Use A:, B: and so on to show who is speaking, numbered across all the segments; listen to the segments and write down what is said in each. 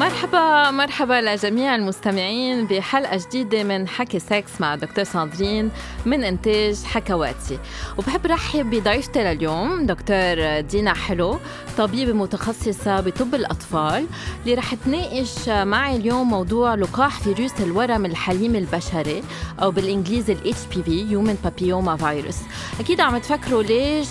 A: مرحبا مرحبا لجميع المستمعين بحلقة جديدة من حكي سكس مع دكتور ساندرين من إنتاج حكواتي. وبحب رحب بضيفتي لليوم دكتور دينا حلو طبيبة متخصصة بطب الأطفال اللي رح تناقش معي اليوم موضوع لقاح فيروس الورم الحليمي البشري أو بالإنجليزي ال HPV Human Papilloma Virus. أكيد عم تفكروا ليش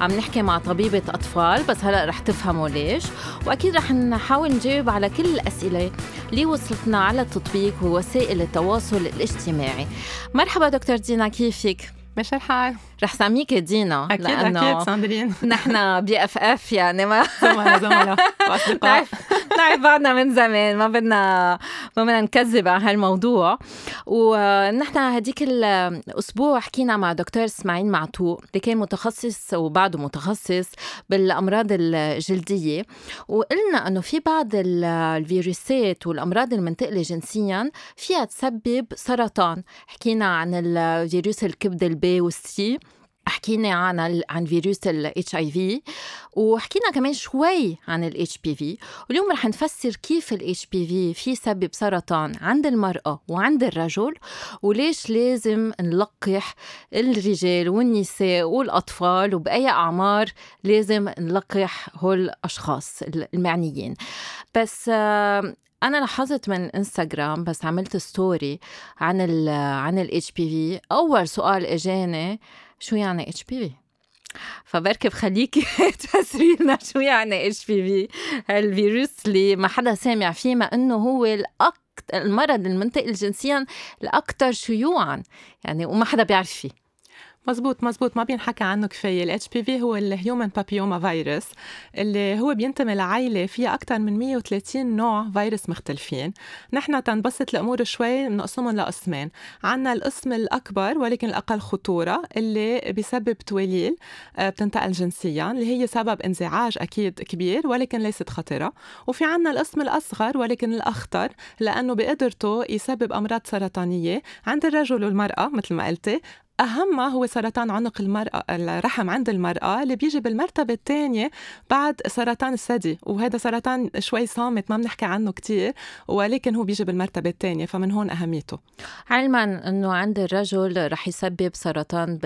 A: عم نحكي مع طبيبة أطفال بس هلأ رح تفهموا ليش. وأكيد رح نحاول نجاوب على كل الأسئلة اللي وصلتنا على التطبيق ووسائل التواصل الاجتماعي مرحبا دكتور دينا كيفك؟
B: ماشي الحال.
A: رح سميك دينا.
B: أكيد أكيد ساندرين.
A: نحن BFF يعني ما
B: زملاء زملاء
A: نعرف نعرف بعضنا من زمان ما بدنا ما بدنا نكذب على هالموضوع. ونحن هديك الأسبوع حكينا مع دكتور إسماعيل معتوق اللي كان متخصص وبعده متخصص بالأمراض الجلدية. وقلنا إنه في بعض الفيروسات والأمراض المنتقلة جنسيا فيها تسبب سرطان. حكينا عن الفيروس الكبد ال B وال C حكينا عن عن فيروس ال HIV وحكينا كمان شوي عن ال HPV واليوم رح نفسر كيف ال HPV في سبب سرطان عند المرأة وعند الرجل وليش لازم نلقح الرجال والنساء والأطفال وبأي أعمار لازم نلقح هول الأشخاص المعنيين. بس أنا لاحظت من إنستغرام بس عملت story عن ال عن ال HPV أول سؤال إجاني شو يعني HPV فبركي خليكي تفسري لنا شو يعني HPV هالفيروس اللي ما حدا سامع فيه ما إنه هو الأكثر المرض المنتقل جنسيا الاكثر شيوعا. يعني وما حدا بيعرف فيه.
B: مزبوط مزبوط ما بينحكى عنه كفاية. ال HPV هو ال human papilloma virus اللي هو بينتمي لعائلة فيها أكثر من 130 نوع فيروس مختلفين. نحن تنبسط الأمور شوي بنقسمهم لقسمين. عندنا القسم الأكبر ولكن الأقل خطورة اللي بيسبب تواليل آه، بتنتقل جنسيا اللي هي سبب انزعاج أكيد كبير ولكن ليست خطره وفي عندنا القسم الأصغر ولكن الأخطر لأنه بقدرته يسبب أمراض سرطانية عند الرجل والمرأة مثل ما قلتي. أهمها هو سرطان عنق المرأة الرحم عند المرأة اللي بيجي بالمرتبة الثانية بعد سرطان الثدي وهذا سرطان شوي صامت ما بنحكي عنه كتير ولكن هو بيجي بالمرتبة الثانية فمن هون أهميته
A: علما أنه عند الرجل رح يسبب سرطان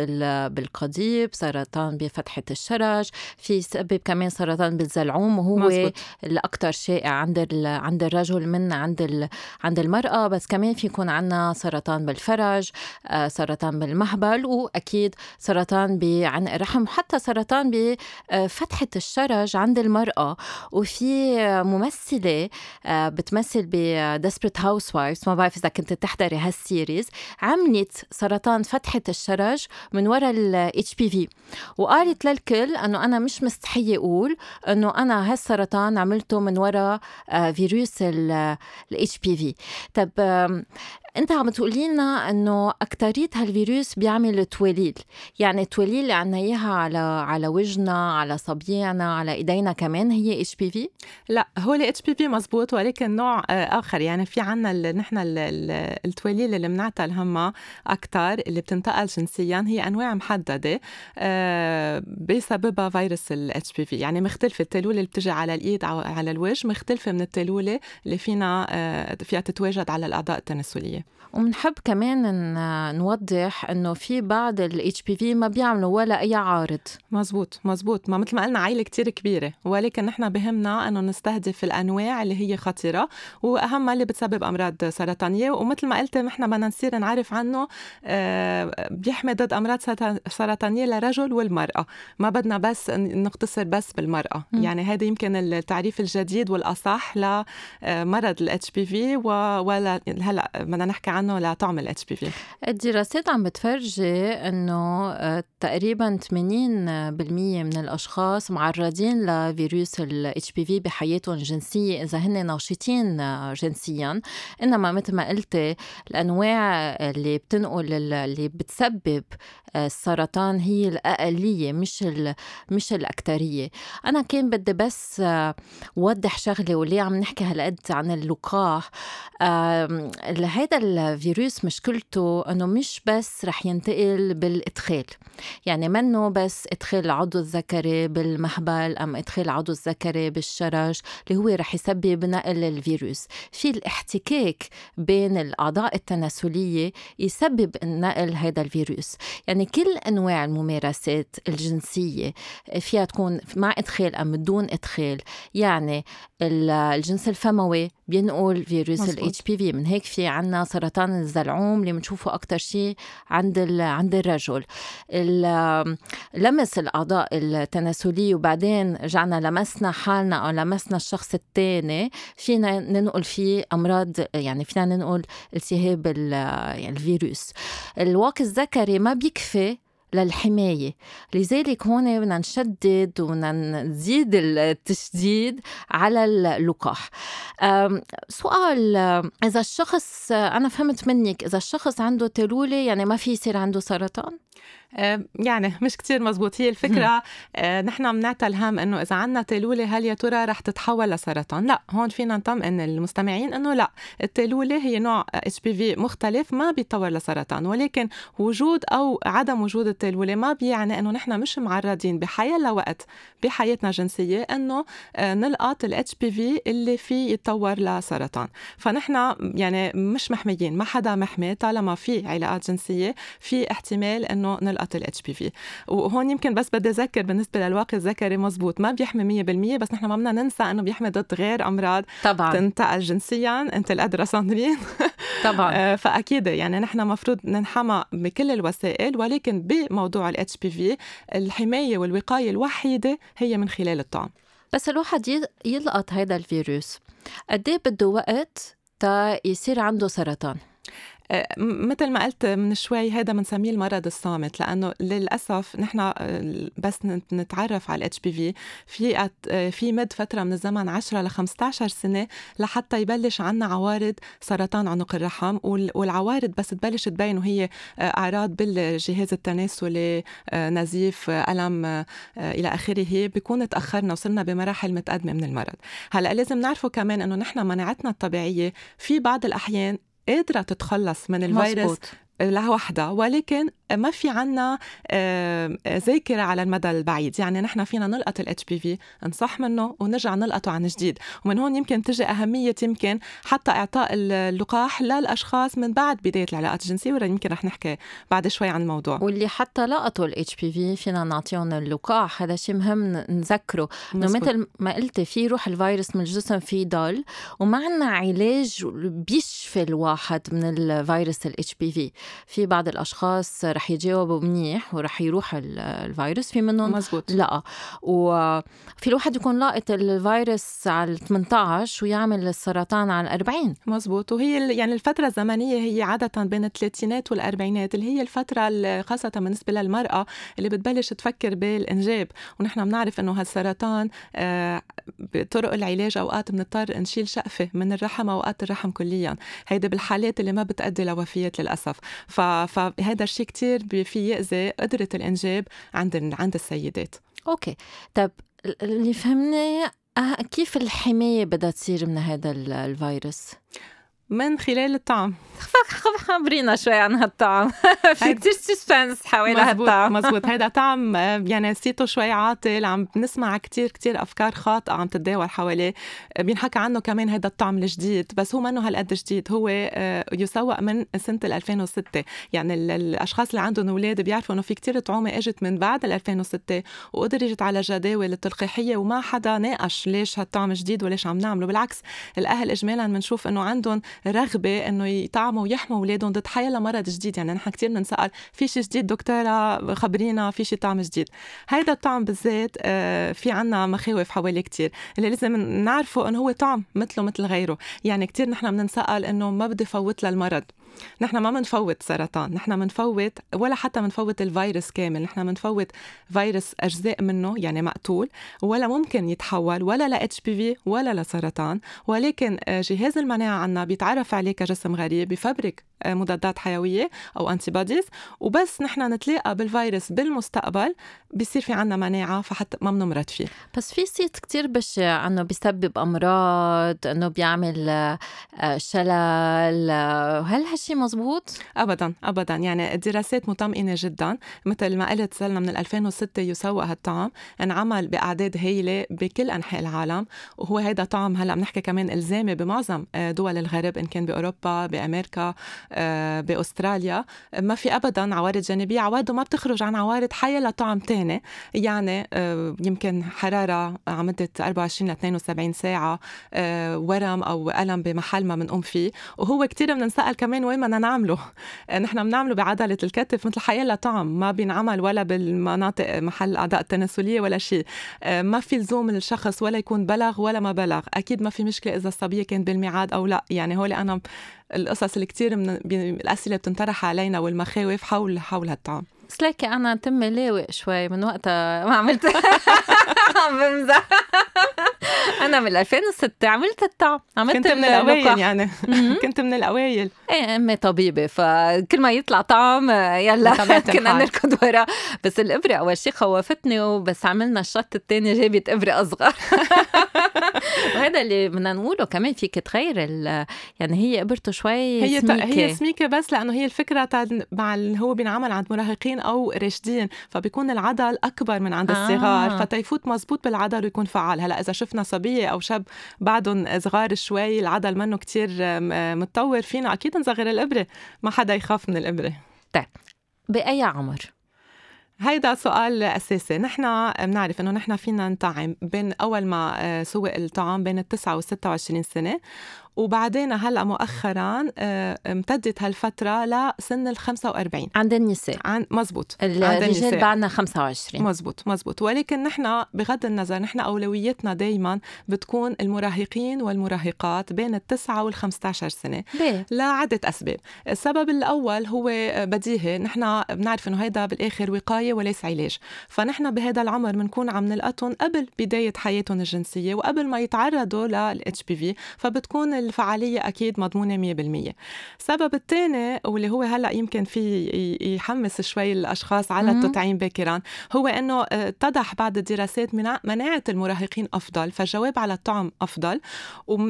A: بالقضيب سرطان بفتحة الشرج في يسبب كمان سرطان بالزلعوم وهو مزبوط. الأكثر شائع عند عند الرجل من عند عند المرأة بس كمان في يكون عندنا سرطان بالفرج آه، سرطان بالمهبل المهبل وأكيد سرطان بعنق الرحم وحتى سرطان بفتحة الشرج عند المرأة. وفي ممثلة آه، بتمثل ب Desperate Housewives ما بعرف إذا كنت تحضري هال series. عملت سرطان فتحة الشرج من وراء ال HPV وقالت للكل إنه أنا مش مستحية أقول إنه أنا هالسرطان عملته من وراء آه، فيروس ال HPV طب انت عم تقولي لنا انه أكترية هالفيروس بيعمل تواليل. يعني التواليل اللي عنا إياها على على وجهنا على صبيعنا على إيدينا كمان. هي HPV؟
B: لا هو ال HPV مزبوط ولكن نوع آه، آخر. يعني في عنا نحن التواليل اللي بنعتل همها أكثر اللي بتنتقل جنسيا هي أنواع محددة آه، بسببها فيروس ال HPV. يعني مختلفة التلولة اللي بتجي على الإيد أو على الوجه مختلفة من التلولة اللي فينا آه، فيها تتواجد على الاعضاء التناسلية.
A: وبنحب كمان نوضح إنه في بعض ال HPV ما بيعملوا ولا أي عارض.
B: مزبوط مزبوط. ما مثل ما قلنا عائلة كتير كبيرة ولكن نحن بهمنا إنه نستهدف الأنواع اللي هي خطيرة واهمها اللي بتسبب أمراض سرطانية. ومثل ما قلت نحن بدنا نصير نعرف عنه آه، بيحمي ضد أمراض سرطانية للرجل والمرأة. ما بدنا بس نقتصر بس بالمرأة. م. يعني هذا يمكن التعريف الجديد والأصح لمرض ال HPV ولا هلأ بدنا نحكي عنه لطعم ال HPV؟
A: الدراسات عم بتفرجي إنه آه، تقريبا 80% من الأشخاص معرضين لفيروس ال HPV بحياتهم الجنسية إذا هن ناشطين آه، جنسيا. إنما مثل ما قلتي الأنواع اللي بتنقل اللي بتسبب السرطان هي الاقليه مش مش الاكثريه أنا كان بدي بس وضح شغلة وليه عم نحكي هالقد عن اللقاح. هذا الفيروس مشكلته إنه مش بس رح ينتقل بالإدخال. يعني منه بس إدخال العضو الذكري بالمهبل أم إدخال العضو الذكري بالشرج اللي هو رح يسبب نقل الفيروس. في الاحتكاك بين الأعضاء التناسلية يسبب نقل هذا الفيروس. يعني كل أنواع الممارسات الجنسية فيها تكون مع إدخال أم بدون إدخال. يعني الجنس الفموي بينقل فيروس الاتش بي في من هيك في عنا سرطان الزلعوم اللي بنشوفه أكثر شيء عند عند الرجل. لمس الأعضاء التناسلية وبعدين رجعنا لمسنا حالنا أو لمسنا الشخص الثاني فينا ننقل فيه أمراض يعني فينا ننقل التهاب يعني الفيروس. الواقي الذكري ما بيكفي للحماية لذلك هون بدنا نشدد وبدنا نزيد التشديد على اللقاح سؤال إذا الشخص أنا فهمت منك إذا الشخص عنده تلولة يعني ما في يصير عنده سرطان؟
B: يعني مش كتير مزبوط. هي الفكرة آه، نحن بنعطل هم إنه إذا عنا تيلولة هل يا ترى رح تتحول لسرطان؟ لا هون فينا نطمئن المستمعين إنه لا. التيلولة هي نوع HPV مختلف ما بيتطور لسرطان ولكن وجود أو عدم وجود التيلولة ما بيعني إنه نحن مش معرضين بحياة وقت بحياتنا الجنسية إنه آه، نلقط ال HPV اللي فيه يتطور لسرطان. فنحن يعني مش محميين ما حدا محمي. طالما في علاقات جنسية في احتمال إنه نلقط ال HPV وهون يمكن بس بدي أذكر بالنسبة للواقي الذكري مزبوط ما بيحمي 100% بس نحن ما بدنا ننسى إنه بيحمي ضد غير أمراض
A: طبعا.
B: تنتقل جنسيا. أنت الأدرى ساندرين
A: طبعا.
B: آه، فأكيد يعني نحن مفروض ننحمى بكل الوسائل ولكن بموضوع ال HPV الحماية والوقاية الوحيدة هي من خلال الطعم.
A: بس الواحد يلقط هذا الفيروس. قد إيه بده وقت تا يصير عنده سرطان؟
B: مثل ما قلت من شوي هذا بنسميه المرض الصامت لأنه للأسف نحن آه، بس نتعرف على الاتش بي في في آه، في مد فترة من الزمن 10 ل 15 سنة لحتى يبلش عنا عوارض سرطان عنق الرحم والعوارض بس تبلش تبين وهي أعراض بالجهاز التناسلي نزيف ألم إلى آخره بيكون تأخرنا وصلنا بمراحل متقدمة من المرض. هلأ لازم نعرفه كمان إنه نحن مناعتنا الطبيعية في بعض الأحيان قادرة تتخلص من الفيروس مزبوط. لوحدها ولكن ما في عنا ذاكرة على المدى البعيد. يعني نحن فينا نلقط ال HPV نصح منه ونرجع نلقطه عن جديد. ومن هون يمكن تجي أهمية يمكن حتى إعطاء اللقاح للأشخاص من بعد بداية العلاقات الجنسية ولا يمكن رح نحكي بعد شوي عن الموضوع.
A: واللي حتى لقطوا ال HPV فينا نعطيهم اللقاح هذا شيء مهم نذكره. إنه مثل ما قلتي في روح الفيروس من الجسم في ضل وما عنا علاج بيشفي الواحد من الفيروس الاتش بي في في بعض الأشخاص رح يجاوبوا منيح ورح يروح الفيروس في منهم
B: مزبوط.
A: لا. وفي الواحد يكون لاقط الفيروس على 18 ويعمل السرطان على 40
B: مزبوط. وهي يعني الفترة الزمنية هي عادة بين الثلاثينات والأربعينات اللي هي الفترة خاصة بالنسبة للمرأة اللي بتبلش تفكر بالإنجاب. ونحن بنعرف إنه هالسرطان آه، بطرق العلاج أوقات بنضطر نشيل شقفة من الرحم أوقات الرحم كليا. هيدا بالحالات اللي ما بتأدي لوفيات للأسف. فهذا الشيء كتير في يأذي قدرة الإنجاب عند عند السيدات
A: أوكي طب اللي فهمني أه، كيف الحماية بدها تصير من هذا الفيروس؟
B: من خلال الطعم
A: خبرينا شوي عن هالطعم في كتير suspense حوالي هالطعم
B: مزبوط. هيدا طعم آه، يعني صيتو شوي عاطل عم بنسمع كتير كتير أفكار خاطئة عم تتداول حواليه. آه، بينحكى عنه كمان هيدا الطعم الجديد بس هو منه هالقد جديد. هو آه، يسوق من سنة 2006 يعني الأشخاص اللي عندهم أولاد بيعرفوا إنه في كتير طعومة إجت من بعد 2006 وادرجت على جداول التلقيح وما حدا ناقش ليش هالطعم جديد وليش عم نعمله. بالعكس الأهل اجمالا بنشوف إنه عندهم رغبة إنه يطعموا ويحموا أولادهم ضد حيلا مرض جديد. يعني نحن كثير بنسال في شيء جديد دكتورة خبرينا في شيء طعم جديد. هيدا الطعم بالذات آه، في عنا مخاوف حواليه كثير اللي لازم نعرفه إنه هو طعم مثله مثل غيره. يعني كثير نحن بنسال إنه ما بدي فوت للمرض. نحن ما بنفوت سرطان نحن بنفوت ولا حتى بنفوت الفيروس كامل نحن بنفوت فيروس أجزاء منه يعني مقتول ولا ممكن يتحول ولا ل HPV ولا لسرطان ولكن آه، جهاز المناعة عنا بيتعرف عليه كجسم غريب بفبرك مضادات حيوية أو antibodies وبس نحن نتلاقى بالفيروس بالمستقبل بصير في عنا مناعة فحتى ما بنمرض فيه.
A: بس في صيت كتير بشع إنه بيسبب أمراض إنه بيعمل آه، شلل. هل هالشي مزبوط؟
B: ابدا ابدا. يعني الدراسات مطمئنة جدا. مثل ما قلت صرنا من 2006 يسوق هالطعم. انعمل بأعداد هائله بكل أنحاء العالم. وهو هيدا طعم هلأ بنحكي كمان إلزامي بمعظم آه، دول الغرب إن كان بأوروبا بأمريكا. آه، بأستراليا. ما في ابدا عوارض جانبية. عوارضه ما بتخرج عن عوارض حيه لطعم تاني. يعني آه، يمكن حرارة عمدة 24 ل 72 ساعة ورم أو ألم بمحل ما بنقوم فيه. وهو كثير بنسال كمان وين بدنا نعمله. نحن بنعمله بعضله الكتف مثل حيلا طعم. ما بينعمل ولا بالمناطق محل الاعضاء التناسليه ولا شيء. ما في لزوم الشخص ولا يكون بلغ ولا ما بلغ. أكيد ما في مشكلة إذا الصبية كانت بالميعاد أو لا. يعني هول أنا القصص اللي كثير من الأسئلة بتنطرح علينا والمخاوف حول حول هالطعم
A: بس ليكي أنا تمي لاوق شوي من وقتها ما عملت عم بمزح. أنا من 2006 عملت الطعم.
B: عملت كنت من الأوائل يعني. كنت من الأوائل.
A: إيه أمي طبيبة فكل ما يطلع طعم يلا كنا نركض وراه بس الإبرة أول شيء خوفتني وبس عملنا الشط الثاني جابت إبرة أصغر وهذا اللي بدنا نقوله كمان فيك تغير يعني هي إبرته شوي
B: هي سميكة. هي سميكة بس لأنه هي الفكرة مع اللي هو بينعمل عند مراهقين أو راشدين فبيكون العضل أكبر من عند الصغار آه. فتيفوت مزبوط بالعضل ويكون فعال هلأ إذا شفنا صبية أو شاب بعدهم صغار شوي العضل منه كتير متطور فينا أكيد نصغر الإبرة؟ ما حدا يخاف من الإبرة.
A: طيب بأي عمر؟
B: هيدا سؤال أساسي. نحن بنعرف إنه نحن فينا نطعم بين أول ما آه، سوق الطعام بين التسعة وستة وعشرين سنة وبعدين هلأ مؤخرا آه، امتدت هالفترة لسن ال 45
A: عند النساء
B: عن مزبوط.
A: عند الرجال بعدنا 25
B: مزبوط مزبوط. ولكن نحن بغض النظر نحن أولويتنا دائما بتكون المراهقين والمراهقات بين التسعة وال 15 سنة.
A: ليه؟
B: لعدة أسباب. السبب الأول هو بديهي. نحن بنعرف إنه هيدا بالآخر وقاية وليس علاج. فنحن بهذا العمر بنكون عم نلقطهم قبل بداية حياتهم الجنسية وقبل ما يتعرضوا للاتش بي في فبتكون الفعالية أكيد مضمونة 100% السبب الثاني واللي هو هلأ يمكن في يحمس شوي الأشخاص على التطعيم باكرا هو أنه آه، اتضح بعد الدراسات مناعة المراهقين أفضل فالجواب على الطعم أفضل.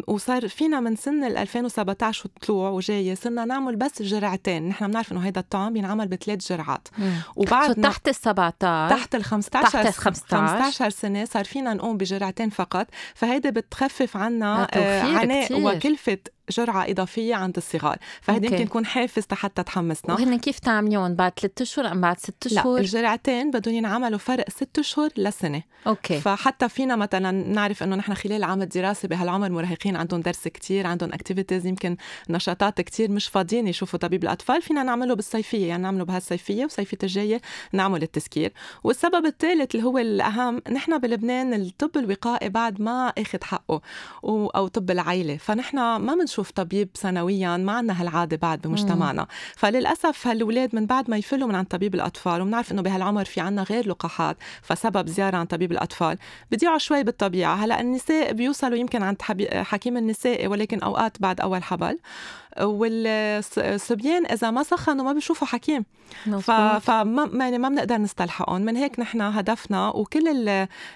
B: وصار فينا من سن 2017 وطلوع وجاية صرنا نعمل بس جرعتين نحن بنعرف أنه هيدا الطعم ينعمل بثلاث جرعات.
A: وبعد تحت ال 17
B: تحت ال 15 تحت ال 15 15 سنة صار فينا نقوم بجرعتين فقط فهيدا بتخفف عنا
A: آه، عناء
B: كلفة جرعة إضافية عند الصغار. فهذا يمكن يكون حافز حتى تحمسنا.
A: وهن كيف تعملون بعد ثلاثة أشهر؟ أم بعد ست أشهر؟
B: لا الجرعتين بدهم ينعملوا فرق ست أشهر لسنة.
A: Okay.
B: فحتى فينا مثلا نعرف إنه نحن خلال عام الدراسي بهالعمر مراهقين عندهم درس كتير عندهم activities يمكن نشاطات كتير مش فاضيين يشوفوا طبيب الأطفال. فينا نعمله بالصيفية يعني نعمله بهالصيفية وصيفية الجاية نعمل التسكير والسبب الثالث اللي هو الأهم نحن بلبنان الطب الوقائي بعد ما أخذ حقه أو طب العائلة فنحن ما بنشوف طبيب سنويا ما عندنا هالعادة بعد بمجتمعنا. مم. فللأسف هالولاد من بعد ما يفلوا من عند طبيب الأطفال وبنعرف إنه بهالعمر في عنا غير لقاحات فسبب زيارة عند طبيب الأطفال. بضيعوا شوي بالطبيعة. هلأ النساء بيوصلوا يمكن عند حكيم النساء ولكن أوقات بعد أول حبل. والصبيان إذا ما سخنوا ما بيشوفوا حكيم. فما يعني ما بنقدر نستلحقهم. من هيك نحن هدفنا وكل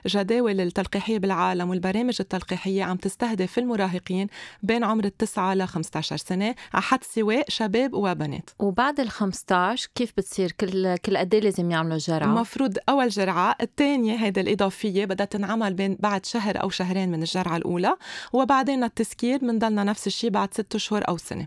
B: الجداول التلقيحية بالعالم والبرامج التلقيحية عم تستهدف المراهقين بين عمر التسعة ل 15 سنة على حد سواء شباب وبنات.
A: وبعد ال 15 كيف بتصير كل كل قد إيه لازم يعملوا جرعة؟
B: المفروض أول جرعة الثانية هيدا الإضافية بدها تنعمل بين بعد شهر أو شهرين من الجرعة الأولى وبعدين التسكير بنضلنا نفس الشيء بعد ست اشهر أو سنة.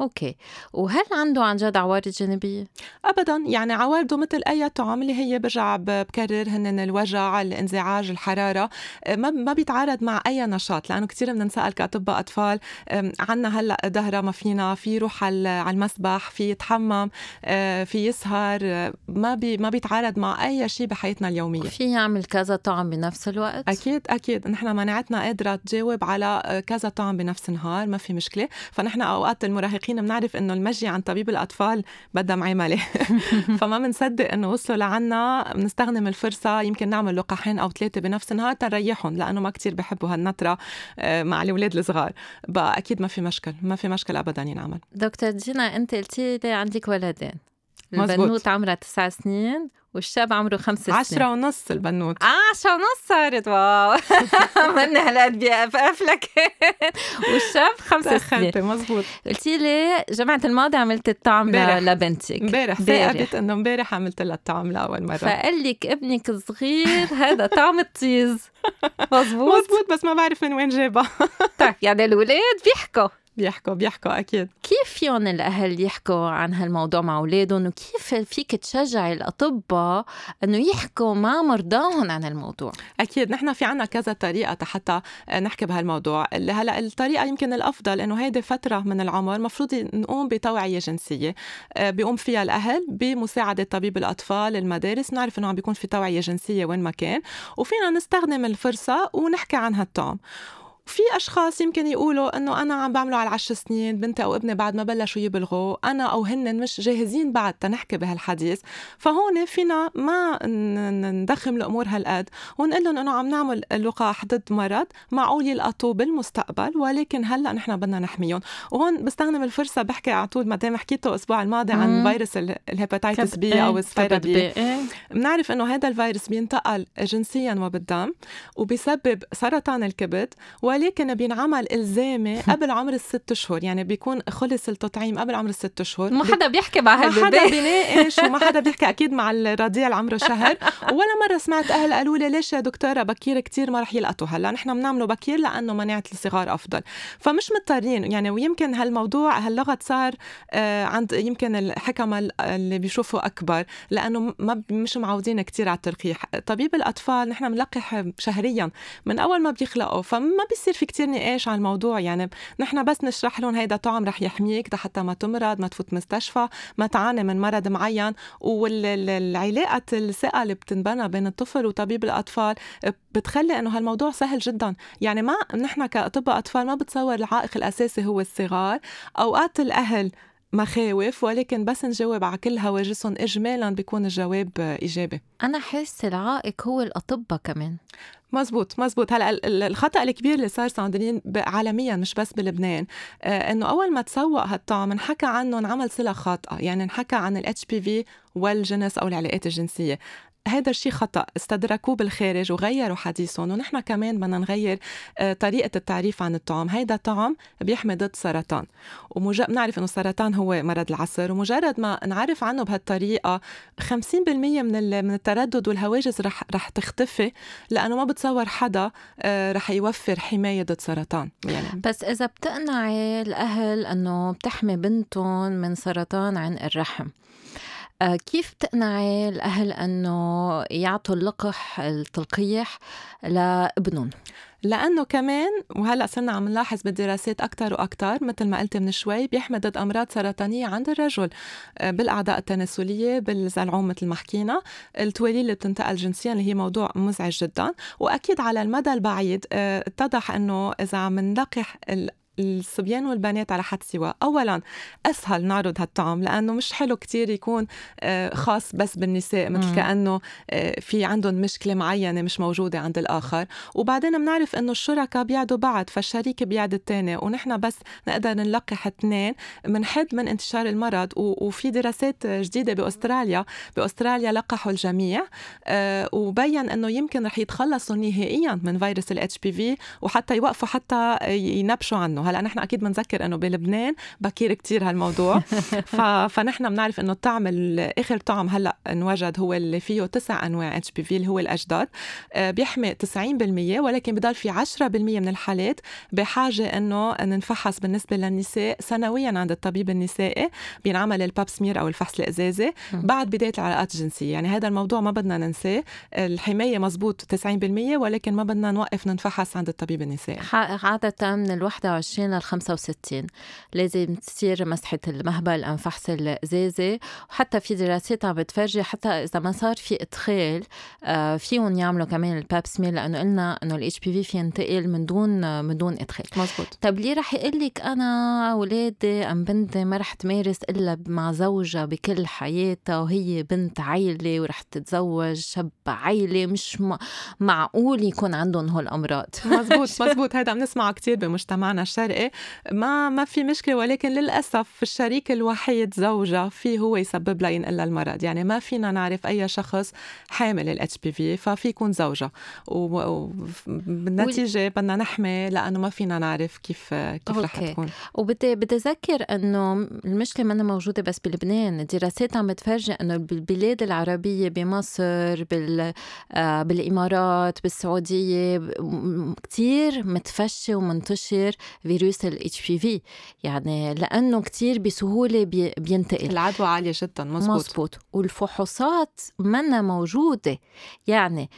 A: okay. وهل عنده عن جد عوارض جانبية؟
B: ابدا. يعني عوارضه مثل أي طعم اللي هي برجع بكرر هن الوجع الانزعاج الحرارة ما ما بيتعارض مع أي نشاط لأنه كثير بنسال كأطباء أطفال عنا هلأ ظهره ما فينا في يروح على المسبح في يتحمم آه، في يسهر ما بي ما بيتعارض مع أي شيء بحياتنا اليومية.
A: في يعمل كذا طعم بنفس الوقت؟
B: أكيد أكيد. نحن مناعتنا قادرة تجاوب على كذا طعم بنفس النهار ما في مشكلة. فنحن أوقات المراهقين المحققين بنعرف إنه المجي عن طبيب الأطفال بدها معاملة. فما بنصدق إنه وصلوا لعنا بنستخدم الفرصة يمكن نعمل لقاحين أو ثلاثة بنفس النهار تنريحهم لأنه ما كتير بحبوا هالنطرة آه، مع الأولاد الصغار. بقى أكيد ما في مشكل ما في مشكل ابدا ينعمل.
A: دكتور جينا أنت قلتي لي عندك ولدين. البنوت عمرها تسع سنين والشاب عمره خمس سنين.
B: عشرة ونص البنوت.
A: آه عشرة ونص صارت واو. من هالقد بيقف لك والشاب خمس سنين.
B: مزبوط
A: قلتي لي جمعة الماضي عملت الطعم لبنتك.
B: امبارح. ثاقبت إنه امبارح عملت لها الطعم لأول مرة.
A: فقال لك ابنك الصغير هذا طعم الطيز مزبوط
B: مزبوط بس ما بعرف من وين جابها
A: طيب يعني الولاد بيحكوا.
B: بيحكوا بيحكوا أكيد.
A: كيف فيهم الأهل يحكوا عن هالموضوع مع أولادهم؟ وكيف فيك تشجعي الأطباء إنه يحكوا مع مرضاهم عن الموضوع
B: أكيد نحن في عنا كذا طريقة حتى نحكي بهالموضوع. هلا الطريقة يمكن الأفضل إنه هيدي فترة من العمر مفروض نقوم بتوعية جنسية. آه، بيقوم فيها الأهل بمساعدة طبيب الأطفال المدارس نعرف إنه عم بيكون في توعية جنسية وين ما كان. وفينا نستخدم الفرصة ونحكي عن هالطعم. في أشخاص يمكن يقولوا إنه أنا عم بعمله على العشر سنين بنتي أو ابني بعد ما بلشوا يبلغوا أنا أو هن مش جاهزين بعد تنحكي بهالحديث. فهون فينا ما نضخم الأمور هالقد ونقول لهم إنه عم نعمل لقاح ضد مرض معقول يلقطوه بالمستقبل ولكن هلأ نحن بدنا نحميهم. وهون بستخدم الفرصة بحكي على طول ما دام حكيته الأسبوع الماضي عن فيروس ال hepatitis B أو الصفيرة B. بنعرف إنه هذا الفيروس بينتقل جنسيا وبالدم وبيسبب سرطان الكبد ولكن بينعمل الزامي قبل عمر الست اشهر يعني بيكون خلص التطعيم قبل عمر الست اشهر
A: ما حدا بيحكي مع
B: هالبيبي ما حدا بيناقش وما حدا بيحكي أكيد مع الرضيع اللي عمره شهر. ولا مرة سمعت أهل قالوا لي ليش يا دكتورة بكير كتير ما رح يلقطوا؟ هلأ نحن بنعمله بكير لأنه مناعة الصغار أفضل. فمش مضطرين يعني ويمكن هالموضوع هاللغط صار آه عند يمكن الحكمة اللي بيشوفوا أكبر لأنه ما مش معودين كتير على التلقيح طبيب الأطفال نحن بنلقح شهريا من أول ما بيخلقوا فما بيصير في كتير نقاش على الموضوع. يعني نحن بس نشرح لهم هيدا طعم رح يحميك حتى ما تمرض ما تفوت مستشفى ما تعاني من مرض معين. والعلاقة الثقة اللي بتنبنى بين الطفل وطبيب الأطفال بتخلي إنه هالموضوع سهل جدا. يعني ما نحن كاطباء أطفال ما بتصور العائق الأساسي هو الصغار. أوقات الأهل مخاوف ولكن بس نجاوب على كل هواجسهم اجمالا بيكون الجواب إيجابي.
A: أنا حاسة العائق هو الأطباء كمان.
B: مزبوط مزبوط هلأ الخطأ الكبير اللي صار ساندرين عالميا مش بس بلبنان آه إنه أول ما تسوق هالطعم انحكى عنه انعمل صلة خاطئة. يعني انحكى عن الاتش بي في والجنس أو العلاقات الجنسية. هذا الشيء خطأ. استدركوه بالخارج وغيروا حديثهم. ونحن كمان بدنا نغير آه، طريقة التعريف عن الطعم. هيدا طعم بيحمي ضد سرطان ومجرد بنعرف إنه السرطان هو مرض العصر. ومجرد ما نعرف عنه بهالطريقة 50% من من التردد والهواجس رح رح تختفي لأنه ما بتصور حدا آه، رح يوفر حماية ضد سرطان.
A: يعني بس إذا بتقنعي الأهل أنه بتحمي بنتهم من سرطان عن الرحم كيف تقنعي الأهل أنه يعطوا اللقح التلقيح لابنهم؟
B: لأنه كمان وهلأ صرنا عم نلاحظ بالدراسات أكثر وأكثر مثل ما قلت من شوي بيحمي ضد أمراض سرطانية عند الرجل آه، بالأعضاء التناسلية بالزلعوم مثل ما حكينا التواليل اللي بتنتقل جنسيا اللي هي موضوع مزعج جدا وأكيد على المدى البعيد آه، اتضح أنه إذا عم نلقح الصبيان والبنات على حد سواء أولا أسهل نعرض هالطعم لأنه مش حلو كتير يكون آه، خاص بس بالنساء مثل مم. كأنه آه، في عندهم مشكلة معينة مش موجودة عند الآخر. وبعدين بنعرف أنه الشركاء بيعدوا بعض فالشريك بيعد الثاني ونحن بس نقدر نلقح اثنين بنحد من انتشار المرض. وفي دراسات جديدة بأستراليا بأستراليا لقحوا الجميع آه، وبين أنه يمكن رح يتخلصوا نهائيا من فيروس ال HPV وحتى يوقفوا حتى ينبشوا عنه. هلا نحن أكيد بنذكر إنه بلبنان بكير كتير هالموضوع. ف... فنحن بنعرف إنه الطعم آخر طعم هلأ انوجد هو اللي فيه تسع أنواع HPV اللي هو الأجدد آه، بيحمي 90% ولكن بضل في 10% من الحالات بحاجة إنه ننفحص بالنسبة للنساء سنويا عند الطبيب النسائي بينعمل الباب سمير أو الفحص الازازي بعد بداية العلاقات الجنسية. يعني هذا الموضوع ما بدنا ننساه. الحماية مزبوط 90% ولكن ما بدنا نوقف ننفحص عند الطبيب النسائي.
A: عادة من ال 21 20 لل 65 لازم تصير مسحة المهبل أم فحص الإزازة وحتى في دراسات عم بتفرجي حتى إذا ما صار في إدخال آه فيهم يعملوا كمان الباب سمير لأنه قلنا إنه الاتش بي في في ينتقل من دون من دون إدخال.
B: مزبوط
A: طب ليه رح يقول لك أنا أولادي أم بنتي ما رح تمارس إلا مع زوجها بكل حياتها وهي بنت عيلة ورح تتزوج شاب عيلة؟ مش معقول يكون عندهم هالأمراض
B: مزبوط مزبوط هذا بنسمعه كثير بمجتمعنا الشرقي ما ما في مشكلة ولكن للأسف الشريك الوحيد زوجها في هو يسبب لها ينقل المرض. يعني ما فينا نعرف أي شخص حامل ال HPV ففي يكون زوجها وبالنتيجه بدنا نحمي لأنه ما فينا نعرف كيف كيف رح تكون.
A: وبدي بدي أذكر إنه المشكلة ما موجودة بس بلبنان. الدراسات عم بتفرجي إنه بالبلاد العربية بمصر بال آه، بالإمارات بالسعودية كتير متفشي ومنتشر فيروس ال HPV يعني لأنه كتير بسهولة بينتقل.
B: العدوى عالية جدا مزبوط.
A: مزبوط. والفحوصات منا موجودة. يعني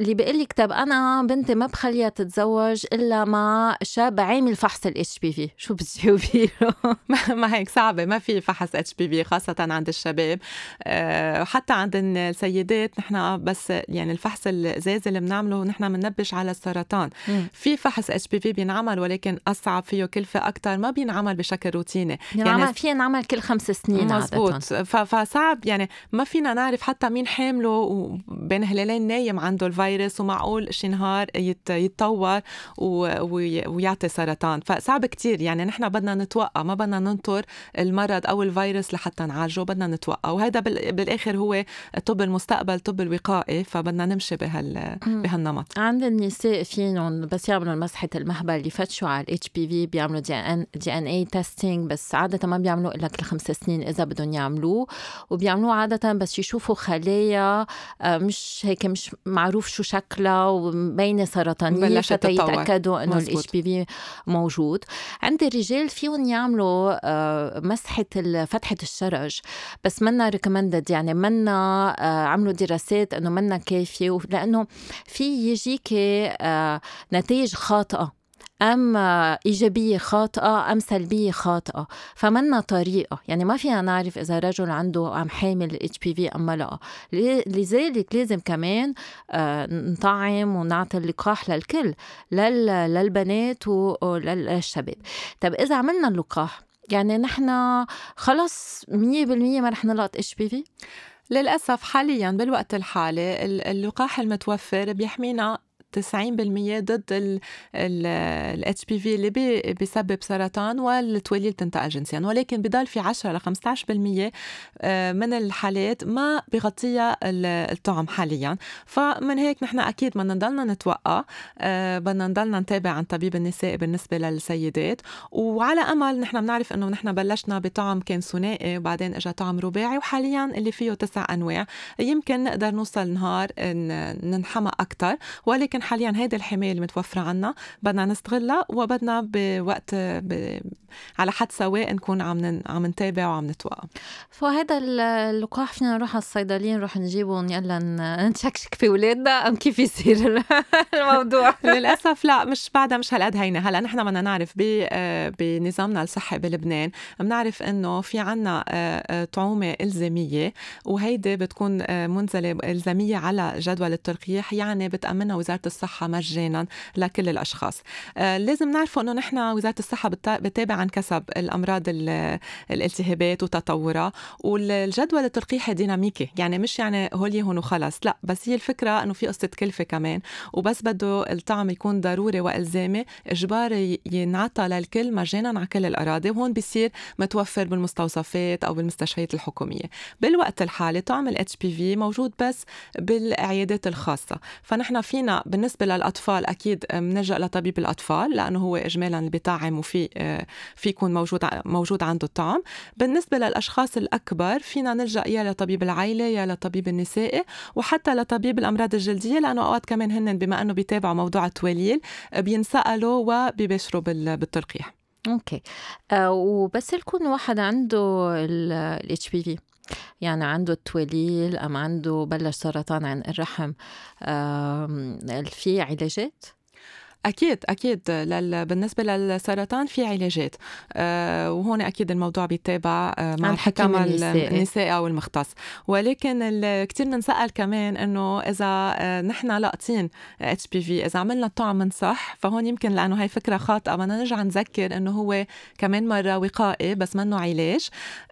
A: اللي بيقول لك طب أنا بنتي ما بخليها تتزوج إلا مع شاب عامل فحص ال HPV شو بتجاوبي
B: ما هيك صعبة ما في فحص HPV خاصة عند الشباب. وحتى عند السيدات نحن بس يعني الفحص الأزازة اللي بنعمله نحن بننبش على السرطان. في فحص HPV بينعمل ولكن أصعب فيه كلفه أكثر ما بينعمل بشكل روتيني.
A: يعني في ينعمل كل خمس سنين
B: مزبوط فصعب يعني ما فينا نعرف حتى مين حامله وبين هلالين نايم عنده الفيروس ومعقول شي نهار يتطور ويعطي سرطان. فصعب كتير. يعني نحن بدنا نتوقع ما بدنا ننطر المرض أو الفيروس لحتى نعالجه بدنا نتوقع. وهذا بالآخر هو طب المستقبل طب الوقائي فبدنا نمشي بهال بهالنمط.
A: عند النساء فيهم بس يعملوا مسحة المهبل يفتشوا على الاتش بي في بيعملوا دي ان دي ان اي تيستينج بس عادة ما بيعملوه إلا كل خمس سنين إذا بدهم يعملوه. وبيعملوه عادة بس يشوفوا خلايا آه، مش هيك مش معروف شو شكلها ومبينة سرطانية حتى يتاكدوا إنه ال HPV موجود. عند الرجال فيهم يعملوا آه، مسحة فتحة الشرج. بس منا recommended يعني منا آه، عملوا دراسات إنه منا كافية لأنه في يجيك نتائج خاطئة. أم إيجابية خاطئة أم سلبية خاطئة. فمنا طريقة. يعني ما فينا نعرف إذا رجل عنده أم حامل HPV أم لا. لذلك لازم كمان آه، نطعم ونعطي اللقاح للكل للبنات وللشباب طب إذا عملنا اللقاح يعني نحن خلص مية بالمية ما رح نلقط إتش بي في؟
B: للأسف حاليا بالوقت الحالي اللقاح المتوفر بيحمينا 90% ضد ال HPV اللي بيسبب سرطان والتوليل تنتقل جنسيا. ولكن بضل في 10 ل 15% آه، من الحالات ما بغطيها الطعم حاليا. فمن هيك نحن أكيد بدنا نضلنا نتوقع آه، بدنا نضلنا نتابع عن طبيب النساء بالنسبة للسيدات. وعلى أمل نحن بنعرف إنه نحن بلشنا بطعم كان ثنائي وبعدين اجى طعم رباعي وحاليا اللي فيه تسع أنواع. يمكن نقدر نوصل نهار ننحمى أكثر ولكن ولكن حاليا هيدي الحماية اللي متوفرة عنا بدنا نستغلها وبدنا بوقت ب... على حد سواء نكون عم عم نتابع وعم نتوقع.
A: فهذا اللقاح فينا نروح على الصيدلية نروح نجيبه يلا نشكشك في اولادنا أم كيف يصير الموضوع.
B: للأسف لا مش بعدها مش هالقد هينه هلأ نحن بدنا نعرف بنظامنا الصحي بلبنان بنعرف إنه في عنا آه، آه، طعومة إلزامية وهيدي بتكون آه، منزلة إلزامية على جدول التلقيح يعني بتأمنها وزارة الصحة مجانا لكل الأشخاص. لازم نعرفوا إنه نحن وزارة الصحة بتتابع عن كسب الأمراض الالتهابات وتطورها والجدول التلقيحي ديناميكي. يعني مش يعني هولي هون وخلص. لا بس هي الفكرة إنه في قصة كلفة كمان وبس بده الطعم يكون ضروري وإلزامي اجباري ينعطى للكل مجانا على كل الأراضي وهون بيصير متوفر بالمستوصفات أو بالمستشفيات الحكومية. بالوقت الحالي طعم الاتش بي في موجود بس بالعيادات الخاصة. فنحن فينا بالنسبة للأطفال أكيد بنلجا لطبيب الأطفال لأنه هو اجمالا اللي بيطعم وفي في يكون موجود موجود عنده الطعم. بالنسبة للأشخاص الأكبر فينا نلجأ يا لطبيب العائله يا لطبيب النسائي وحتى لطبيب الأمراض الجلدية لأنه أوقات كمان هن بما أنه بيتابعوا موضوع التوليل بينسألوا وبيباشروا بالتلقيح.
A: okay. آه وبس يكون واحد عنده ال HPV يعني عنده التوليل أم عنده بلش سرطان عن الرحم في علاجات؟
B: أكيد أكيد. لل... بالنسبة للسرطان في علاجات. أه وهون أكيد الموضوع بيتابع آه، مع الحكم النسائي. أو المختص. ولكن كثير بنسال كمان إنه إذا آه، نحن لاقطين اتش بي في إذا عملنا الطعم من صح فهون يمكن لأنه هي فكرة خاطئة. بدنا نرجع نذكر إنه هو كمان مرة وقائي بس منه علاج.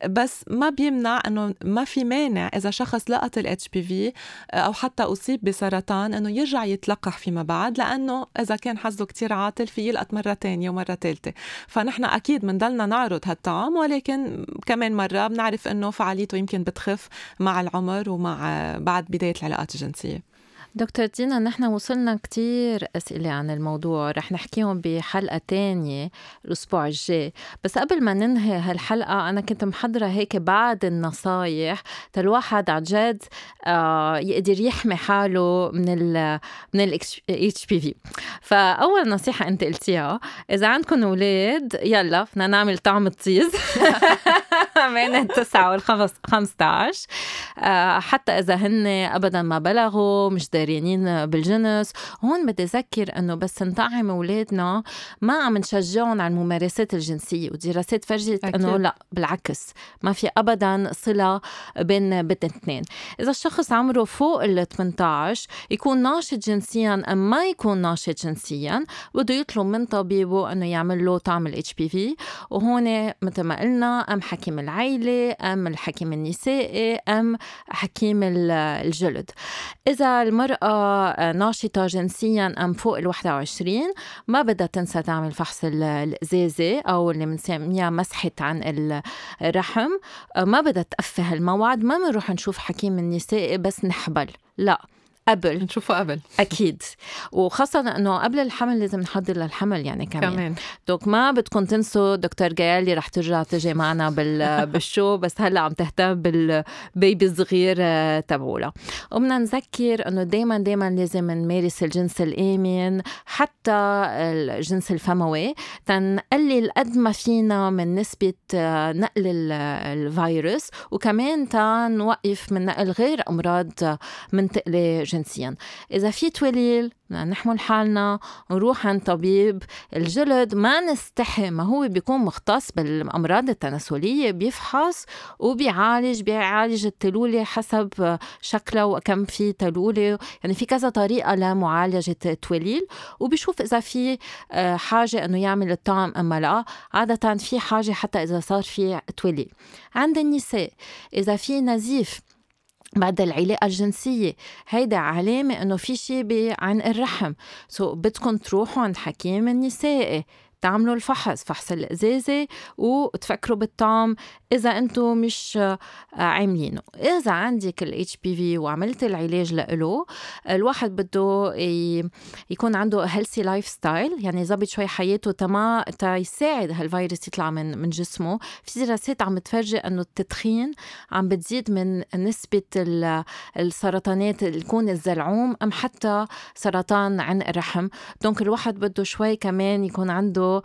B: بس ما بيمنع إنه ما في مانع إذا شخص لقط الاتش بي في أو حتى أصيب بسرطان إنه يرجع يتلقح فيما بعد. لأنه إذا كان حظه كتير عاطل في يلقط مرة تانية ومرة ثالثة فنحن أكيد بنضلنا نعرض هالطعم ولكن كمان مرة بنعرف إنه فعاليته يمكن بتخف مع العمر ومع بعد بداية العلاقات الجنسية.
A: دكتور دينا نحن وصلنا كتير أسئلة عن الموضوع. رح نحكيهم بحلقة تانية الأسبوع الجاي. بس قبل ما ننهي هالحلقة أنا كنت محضرة هيك بعد النصايح الواحد عن جد آه يقدر يحمي حاله من ال من ال HPV. فأول نصيحة أنت قلتيها إذا عندكم أولاد يلا بدنا نعمل طعم الطيز بين التسعة والخمس 15 آه حتى إذا هن أبدا ما بلغوا مش داريانين بالجنس. هون بدي أذكر إنه بس نطعم أولادنا ما عم نشجعهم على الممارسات الجنسية ودراسات فرجت إنه لا بالعكس ما في أبدا صلة بين بين الاثنين إذا الشخص عمره فوق ال 18 يكون ناشط جنسيا أم ما يكون ناشط جنسيا بده يطلب من طبيبه إنه يعمل له طعم الاتش بي في وهون مثل ما قلنا أم حكيم العيلة أم الحكيم النسائي أم حكيم الجلد. إذا المرأة ناشطة جنسيا أم فوق ال 21 ما بدها تنسى تعمل فحص الإزازة أو اللي بنسميها مسحة عن الرحم. ما بدها تأفه الموعد ما بنروح نشوف حكيم النسائي بس نحبل لا. قبل
B: نشوفه قبل
A: أكيد. وخاصة إنه قبل الحمل لازم نحضر للحمل يعني كمان.
B: كمان.
A: دوك ما بدكم تنسوا دكتور جايالي رح ترجع تجي معنا بال بالشو بس هلا عم تهتم بالبيبي الصغير آه، تبعولا وبدنا نذكر إنه دائما دائما لازم نمارس الجنس الآمن حتى الجنس الفموي. تنقلل قد ما فينا من نسبة آه، نقل الفيروس وكمان تنوقف من نقل غير أمراض منتقله جنسيا. إذا في توليل نحمل حالنا نروح عند طبيب الجلد ما نستحي ما هو بيكون مختص بالأمراض التناسلية بيفحص وبيعالج بيعالج التلولة حسب شكلها وكم في تلولة. يعني في كذا طريقة لمعالجة التوليل وبيشوف إذا في آه، حاجة إنه يعمل الطعم أما لا. عادة في حاجة حتى إذا صار في توليل عند النساء إذا في نزيف بعد العلاقة الجنسية. هيدا علامة إنه في شي عن الرحم. سو so بدكم تروحوا عند حكيم النسائي تعملوا الفحص فحص الأزازة وتفكروا بالطعم. إذا أنتم مش آه، عاملينه. إذا عندك HPV وعملت العلاج له الواحد بده يكون عنده healthy lifestyle يعني يظبط شوي حياته تما يساعد هالفيروس يطلع من من جسمه. في دراسات عم تفرجي إنه التدخين عم بتزيد من نسبة السرطانات اللي يكون الزلعوم أم حتى سرطان عن الرحم. دونك الواحد بده شوي كمان يكون عنده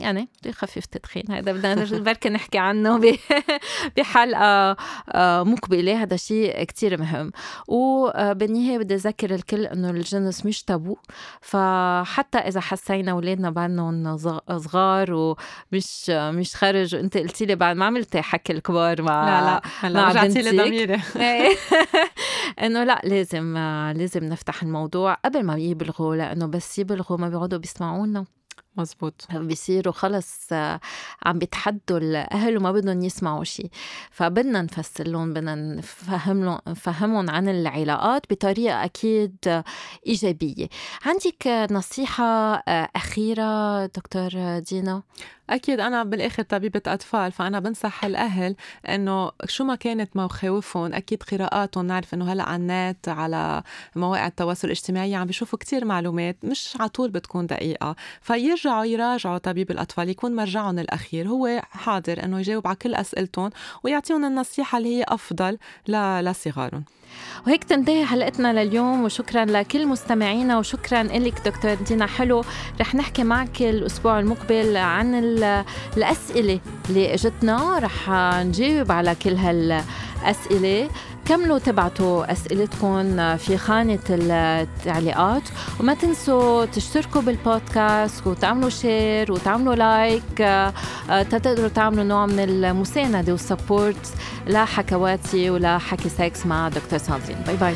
A: يعني يخفف التدخين هذا. بدنا بركي نحكي عنه بحلقة آه، مقبلة. هذا شيء كتير مهم. وبالنهاية بدي أذكر الكل إنه الجنس مش تابو. فحتى إذا حسينا أولادنا بعدهم صغار ومش مش خرج وأنت قلتي لي بعد ما عملتي حكي الكبار مع
B: لا لا هلا رجعتي لي ضميري.
A: إنه لا لازم لازم نفتح الموضوع قبل ما يبلغوا لأنه بس يبلغوا ما بيقعدوا بيسمعونا.
B: مزبوط
A: بيصيروا خلص عم بيتحدوا الأهل وما بدهم يسمعوا شيء فبدنا نفسر لهم بدنا نفهم لهم نفهمهم عن العلاقات بطريقة أكيد إيجابية. عندك نصيحة أخيرة دكتور دينا؟
B: أكيد أنا بالآخر طبيبة أطفال فأنا بنصح الأهل إنه شو ما كانت مخاوفهم أكيد قراءاتهم نعرف إنه هلأ على النت على مواقع التواصل الاجتماعي عم بيشوفوا كتير معلومات مش على طول بتكون دقيقة. فيرجعوا يراجعوا طبيب الأطفال يكون مرجعهم الأخير هو حاضر إنه يجاوب على كل أسئلتهم ويعطيهم النصيحة اللي هي أفضل لصغارهم.
A: وهيك تنتهي حلقتنا لليوم وشكرا لكل مستمعينا وشكرا لك دكتور دينا حلو. رح نحكي معك الأسبوع المقبل عن الأسئلة اللي إجتنا. رح نجاوب على كل هالأسئلة. كملوا تبعتوا أسئلتكم في خانة التعليقات. وما تنسوا تشتركوا بالبودكاست وتعملوا share وتعملوا like آه، تقدروا تعملوا نوع من المساندة وال support لحكواتي ولا حكي سكس مع دكتور ساندرين. bye bye